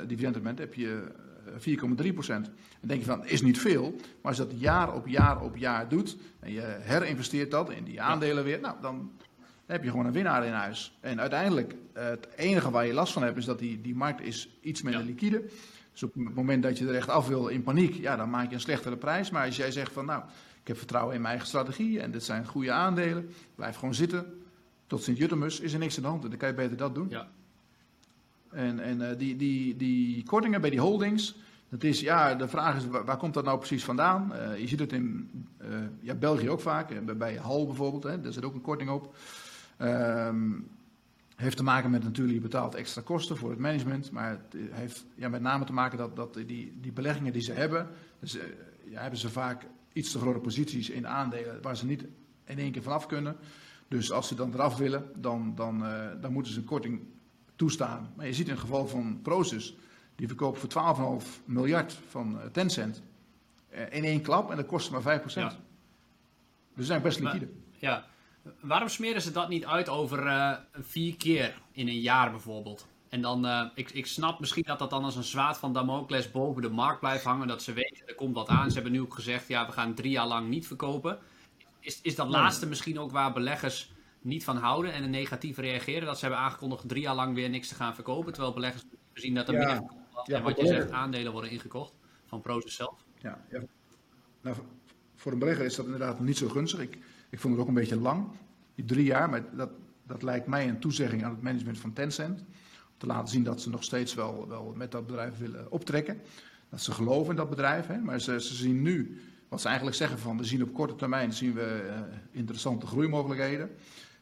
dividendrendement, heb je 4,3%. Dan denk je van, is niet veel. Maar als je dat jaar op jaar op jaar doet en je herinvesteert dat in die aandelen weer, nou, dan heb je gewoon een winnaar in huis. En uiteindelijk, eh, het enige waar je last van hebt, is dat die, die markt is iets minder liquide. Dus op het moment dat je er echt af wil in paniek, ja, dan maak je een slechtere prijs. Maar als jij zegt van, nou, ik heb vertrouwen in mijn eigen strategie en dit zijn goede aandelen, blijf gewoon zitten. Tot Sint-Jutemus is er niks aan de hand en dan kan je beter dat doen. Ja. En, en uh, die, die, die kortingen bij die holdings, dat is, ja, de vraag is, waar, komt dat nou precies vandaan? Uh, je ziet het in uh, ja, België ook vaak, bij, Hal bijvoorbeeld, hè, daar zit ook een korting op. Um, heeft te maken met natuurlijk, je betaalt extra kosten voor het management. Maar het heeft ja, met name te maken dat, dat die, die beleggingen die ze hebben, dus, ja, hebben ze vaak iets te grote posities in aandelen waar ze niet in één keer vanaf kunnen. Dus als ze dan eraf willen, dan, dan, uh, dan moeten ze een korting toestaan. Maar je ziet in het geval van Proces, die verkoopt voor 12,5 miljard van uh, Tencent in één klap en dat kost maar 5%. Ja. Dus ze zijn best liquide. ja, Waarom smeren ze dat niet uit over uh, vier keer in een jaar bijvoorbeeld? En dan, uh, ik, ik snap misschien dat dat dan als een zwaard van Damocles boven de markt blijft hangen. Dat ze weten, er komt wat aan. Ze hebben nu ook gezegd, ja, we gaan drie jaar lang niet verkopen. Is, is dat laatste misschien ook waar beleggers niet van houden en negatief reageren? Dat ze hebben aangekondigd drie jaar lang weer niks te gaan verkopen. Terwijl beleggers zien dat er ja. meer ja, en wat je zegt, aandelen worden ingekocht van Proces zelf. Ja, ja. Nou, voor een belegger is dat inderdaad niet zo gunstig. Ik, ik vond het ook een beetje lang, die drie jaar, maar dat, dat lijkt mij een toezegging aan het management van Tencent. Om te laten zien dat ze nog steeds wel, wel met dat bedrijf willen optrekken. Dat ze geloven in dat bedrijf, hè? maar ze, ze zien nu, wat ze eigenlijk zeggen van, we zien op korte termijn zien we uh, interessante groeimogelijkheden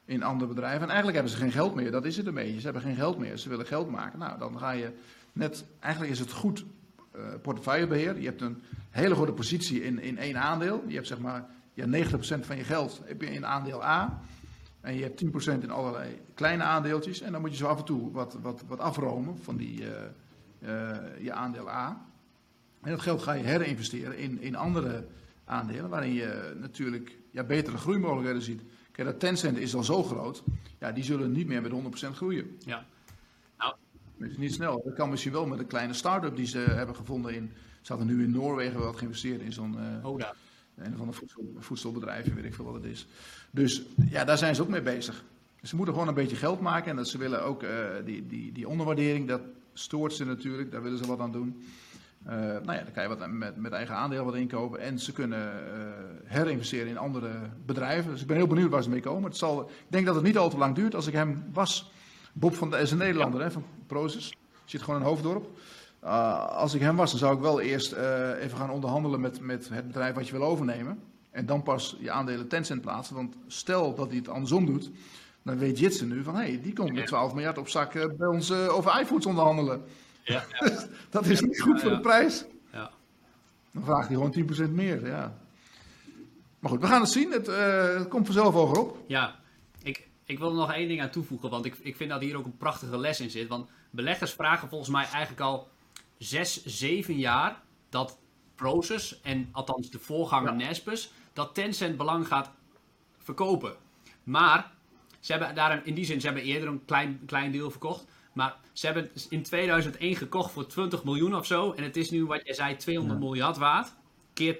in andere bedrijven. En eigenlijk hebben ze geen geld meer, dat is het een beetje. Ze hebben geen geld meer, ze willen geld maken. Nou, dan ga je net, eigenlijk is het goed uh, portefeuillebeheer. Je hebt een hele grote positie in, in één aandeel. Je hebt zeg maar ja, 90% van je geld heb je in aandeel A. En je hebt 10% in allerlei kleine aandeeltjes. En dan moet je zo af en toe wat, wat, wat afromen van die, uh, uh, je aandeel A. En dat geld ga je herinvesteren in, in andere aandelen. Waarin je natuurlijk ja, betere groeimogelijkheden ziet. Kijk, dat Tencent is al zo groot. Ja, die zullen niet meer met 100% groeien. Ja. Nou. Dat is niet snel. Dat kan misschien wel met een kleine start-up die ze hebben gevonden in. Ze hadden nu in Noorwegen wel geïnvesteerd in zo'n. Uh, Oda. Van de voedsel, voedselbedrijven, weet ik veel wat het is. Dus ja, daar zijn ze ook mee bezig. Ze moeten gewoon een beetje geld maken. En dat ze willen ook uh, die, die, die onderwaardering, dat stoort ze natuurlijk. Daar willen ze wat aan doen. Uh, nou ja, dan kan je wat met, met eigen aandeel wat inkopen. En ze kunnen uh, herinvesteren in andere bedrijven. Dus ik ben heel benieuwd waar ze mee komen. Het zal, ik denk dat het niet al te lang duurt. Als ik hem was, Bob van de is een Nederlander, ja. hè, van Proces. Zit gewoon in Hoofddorp. Uh, als ik hem was, dan zou ik wel eerst uh, even gaan onderhandelen met, met het bedrijf wat je wil overnemen. En dan pas je aandelen Tencent plaatsen. Want stel dat hij het andersom doet, dan weet Jitsen nu van hé, hey, die komt met 12 miljard op zak bij ons over iFoods onderhandelen. Ja, ja. dat is niet goed voor de prijs. Ja. Dan vraagt hij gewoon 10% meer, ja. Maar goed, we gaan het zien. Het, uh, het komt vanzelf hogerop. Ja, ik, ik wil er nog één ding aan toevoegen, want ik, ik vind dat hier ook een prachtige les in zit. Want beleggers vragen volgens mij eigenlijk al 6, 7 jaar dat Proces en althans de voorganger ja. Naspers, dat Tencent belang gaat verkopen. Maar ze hebben daar in die zin, ze hebben eerder een klein, klein deel verkocht. Maar ze hebben in 2001 gekocht voor 20 miljoen of zo. En het is nu, wat jij zei, 200 miljard waard. Keer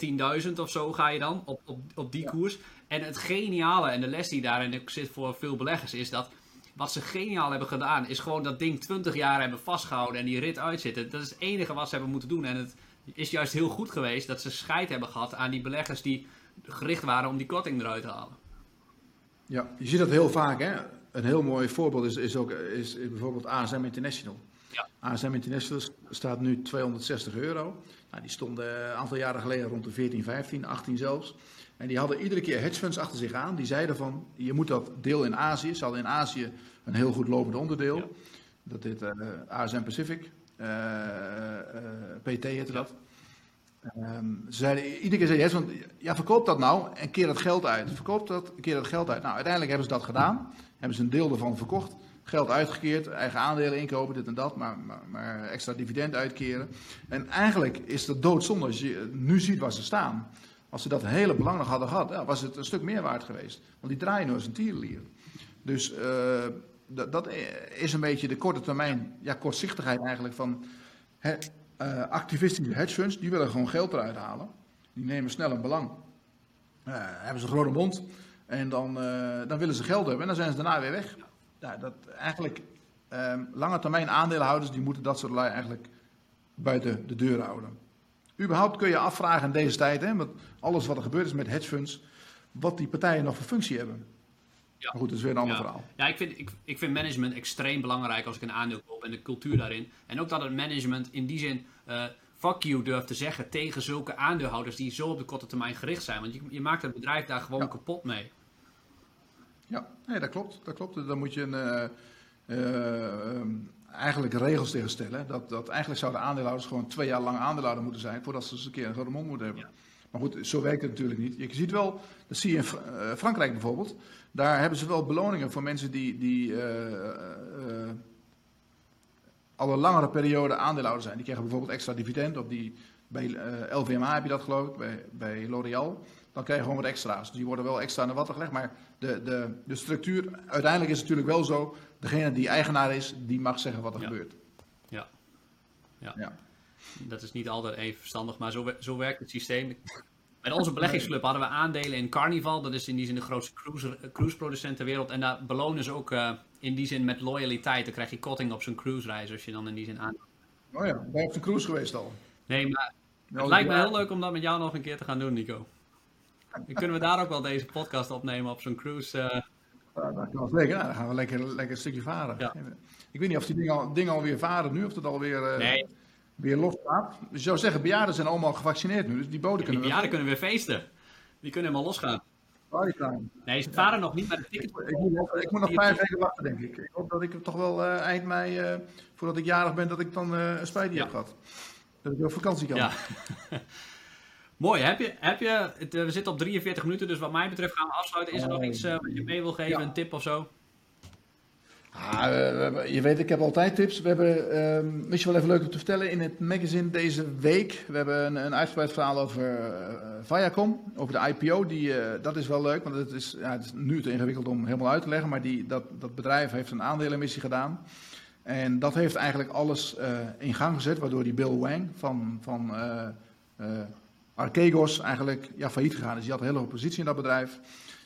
10.000 of zo ga je dan op, op, op die koers. En het geniale en de les die daarin zit voor veel beleggers is dat... Wat ze geniaal hebben gedaan, is gewoon dat ding 20 jaar hebben vastgehouden en die rit uitzitten. Dat is het enige wat ze hebben moeten doen. En het is juist heel goed geweest dat ze scheid hebben gehad aan die beleggers die gericht waren om die korting eruit te halen. Ja, je ziet dat heel vaak. Hè? Een heel mooi voorbeeld is, is ook is, bijvoorbeeld ASM International. Ja. ASM International staat nu 260 euro. Nou, die stonden een aantal jaren geleden rond de 14, 15, 18 zelfs. En die hadden iedere keer hedge funds achter zich aan. Die zeiden van, je moet dat deel in Azië. Ze hadden in Azië een heel goed lopend onderdeel. Dat heet uh, eh, ASM Pacific. Uh, uh, PT heette dat. Um, ze zeiden, iedere keer zei je, want, ja, verkoop dat nou en keer dat geld uit. Verkoop dat, keer dat geld uit. Nou, uiteindelijk hebben ze dat gedaan. Hebben ze een deel ervan verkocht. Geld uitgekeerd, eigen aandelen inkopen, dit en dat, maar, maar, maar extra dividend uitkeren. En eigenlijk is dat doodzonde als je nu ziet waar ze staan. Als ze dat hele belang nog hadden gehad, was het een stuk meer waard geweest. Want die draaien nu als een tierenlier. Dus uh, dat, dat, is een beetje de korte termijn, ja, kortzichtigheid eigenlijk van... Hè, uh, activistische hedge funds, die willen gewoon geld eruit halen. Die nemen snel een belang. Uh, hebben ze een grote mond. En dan, uh, dan willen ze geld hebben en dan zijn ze daarna weer weg. Ja, dat, eigenlijk, um, lange termijn aandeelhouders, die moeten dat soort lui eigenlijk buiten de deur houden. Überhaupt kun je afvragen in deze tijd, hè, met alles wat er gebeurd is met hedge funds, wat die partijen nog voor functie hebben. Ja. Maar goed, dat is weer een ander ja. verhaal. Ja, ik vind, ik, ik vind management extreem belangrijk als ik een aandeel koop en de cultuur daarin. En ook dat het management in die zin uh, fuck you durft te zeggen tegen zulke aandeelhouders die zo op de korte termijn gericht zijn. Want je, je maakt het bedrijf daar gewoon ja. kapot mee. Ja, nee, dat klopt. Dat klopt. Dan moet je een, uh, uh, eigenlijk regels tegen stellen. Dat, dat eigenlijk zouden aandeelhouders gewoon twee jaar lang aandeelhouder moeten zijn voordat ze eens een keer een grote mond moeten hebben. Ja. Maar goed, zo werkt het natuurlijk niet. Je ziet wel, dat zie je in Frankrijk bijvoorbeeld. Daar hebben ze wel beloningen voor mensen die, die uh, al een langere periode aandeelhouder zijn. Die krijgen bijvoorbeeld extra dividend. Of die, bij uh, LVMH heb je dat geloof ik, bij, bij L'Oréal. Dan krijg je gewoon wat extra's. Dus die worden wel extra aan de watten gelegd. Maar de, de, de structuur, uiteindelijk is het natuurlijk wel zo. Degene die eigenaar is, die mag zeggen wat er ja. gebeurt. Ja. ja. ja. Dat is niet altijd even verstandig, maar zo, zo werkt het systeem. Met onze beleggingsclub hadden we aandelen in Carnival. Dat is in die zin de grootste cruise, cruiseproducent ter wereld. En daar belonen ze ook uh, in die zin met loyaliteit. Dan krijg je korting op zo'n cruisereis als je dan in die zin aan. Oh ja, ben je op de cruise geweest al? Nee, maar het ja, lijkt me heel leuk om dat met jou nog een keer te gaan doen, Nico. Dan kunnen we daar ook wel deze podcast opnemen op zo'n cruise. Uh... Ja, dat kan lekker. Dan gaan we lekker, lekker een stukje varen. Ja. Ik weet niet of die dingen, al, dingen alweer varen nu, of dat alweer... Uh... Nee, weer losgaat. Dus je zou zeggen, bejaarden zijn allemaal gevaccineerd nu, dus die boden ja, kunnen Die bejaarden kunnen weer feesten. Die kunnen helemaal losgaan. Partytime. Nee, ze varen ja. nog niet, maar de ticket... Ik, ik, moet, nog, ik moet nog vijf weken wachten, denk ik. Ik hoop dat ik toch wel uh, eind mei, uh, voordat ik jarig ben, dat ik dan uh, een spijtje ja. heb gehad. Dat ik op vakantie kan. Ja. Mooi, heb je, heb je, het, we zitten op 43 minuten, dus wat mij betreft gaan we afsluiten. Is er nog iets wat je mee wil geven, een tip of zo? Ah, je weet, ik heb altijd tips. We hebben, uh, misschien wel even leuk om te vertellen, in het magazine deze week, we hebben een, een uitgebreid verhaal over uh, Viacom, over de IPO. Die, uh, dat is wel leuk, want het is, ja, het is nu te ingewikkeld om helemaal uit te leggen, maar die, dat, dat bedrijf heeft een aandelenemissie gedaan. En dat heeft eigenlijk alles uh, in gang gezet, waardoor die Bill Wang van, van Archegos eigenlijk ja, failliet gegaan is. Die had een hele hoge positie in dat bedrijf.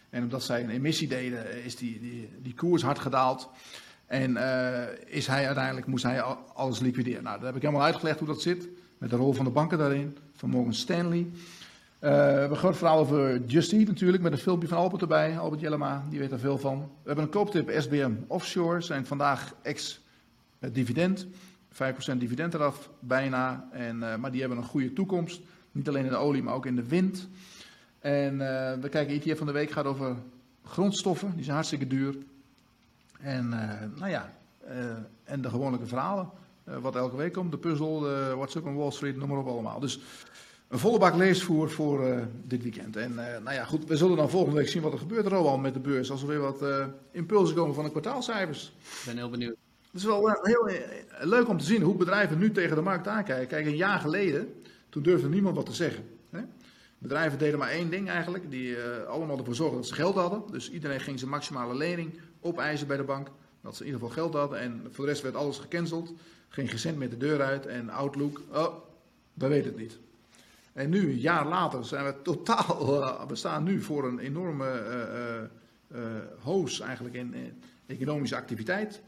En omdat zij een emissie deden, is die, die, die koers hard gedaald. En uh, is hij uiteindelijk, moest hij alles liquideren. Nou, dat heb ik helemaal uitgelegd hoe dat zit. Met de rol van de banken daarin, van Morgan Stanley. Uh, we hebben groot verhaal over Just Eat natuurlijk, met een filmpje van Albert erbij. Albert Jellema, die weet er veel van. We hebben een kooptip SBM Offshore, zijn vandaag ex-dividend. 5% dividend eraf, bijna. En, maar die hebben een goede toekomst. Niet alleen in de olie, maar ook in de wind. En we kijken, ETF van de week gaat over grondstoffen. Die zijn hartstikke duur. En uh, nou ja, uh, en de gewone verhalen. wat elke week komt. De puzzel, de What's Up on Wall Street, noem maar op allemaal. Dus een volle bak leesvoer voor uh, dit weekend. En uh, nou ja, goed, we zullen dan volgende week zien wat er gebeurt al met de beurs. Als er weer wat uh, impulsen komen van de kwartaalcijfers. Ik ben heel benieuwd. Het is wel heel leuk om te zien hoe bedrijven nu tegen de markt aankijken. Kijk, een jaar geleden, toen durfde niemand wat te zeggen. Hè? Bedrijven deden maar één ding eigenlijk. Die allemaal ervoor zorgden dat ze geld hadden. Dus iedereen ging zijn maximale lening opeisen bij de bank. Dat ze in ieder geval geld hadden. En voor de rest werd alles gecanceld. Geen cent met de deur uit. En Outlook, oh, we weten het niet. En nu, een jaar later, zijn we totaal. Uh, we staan nu voor een enorme uh, uh, hoos eigenlijk in, economische activiteit.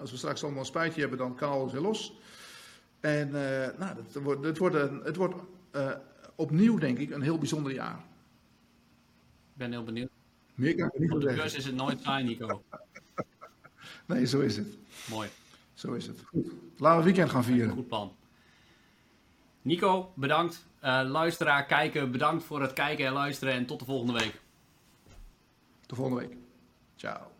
Als we straks allemaal een spuitje hebben, dan kan alles weer los. En nou, wordt, het wordt, het wordt opnieuw, denk ik, een heel bijzonder jaar. Ik ben heel benieuwd. Meer kan ik niet zeggen. is het nooit saai, Nico. Nee, zo is het. Mooi. Zo is het. Goed. Laten we het weekend gaan vieren. Goed plan. Nico, bedankt. Uh, luisteraar, kijken, bedankt voor het kijken en luisteren. En tot de volgende week. Tot volgende week. Ciao.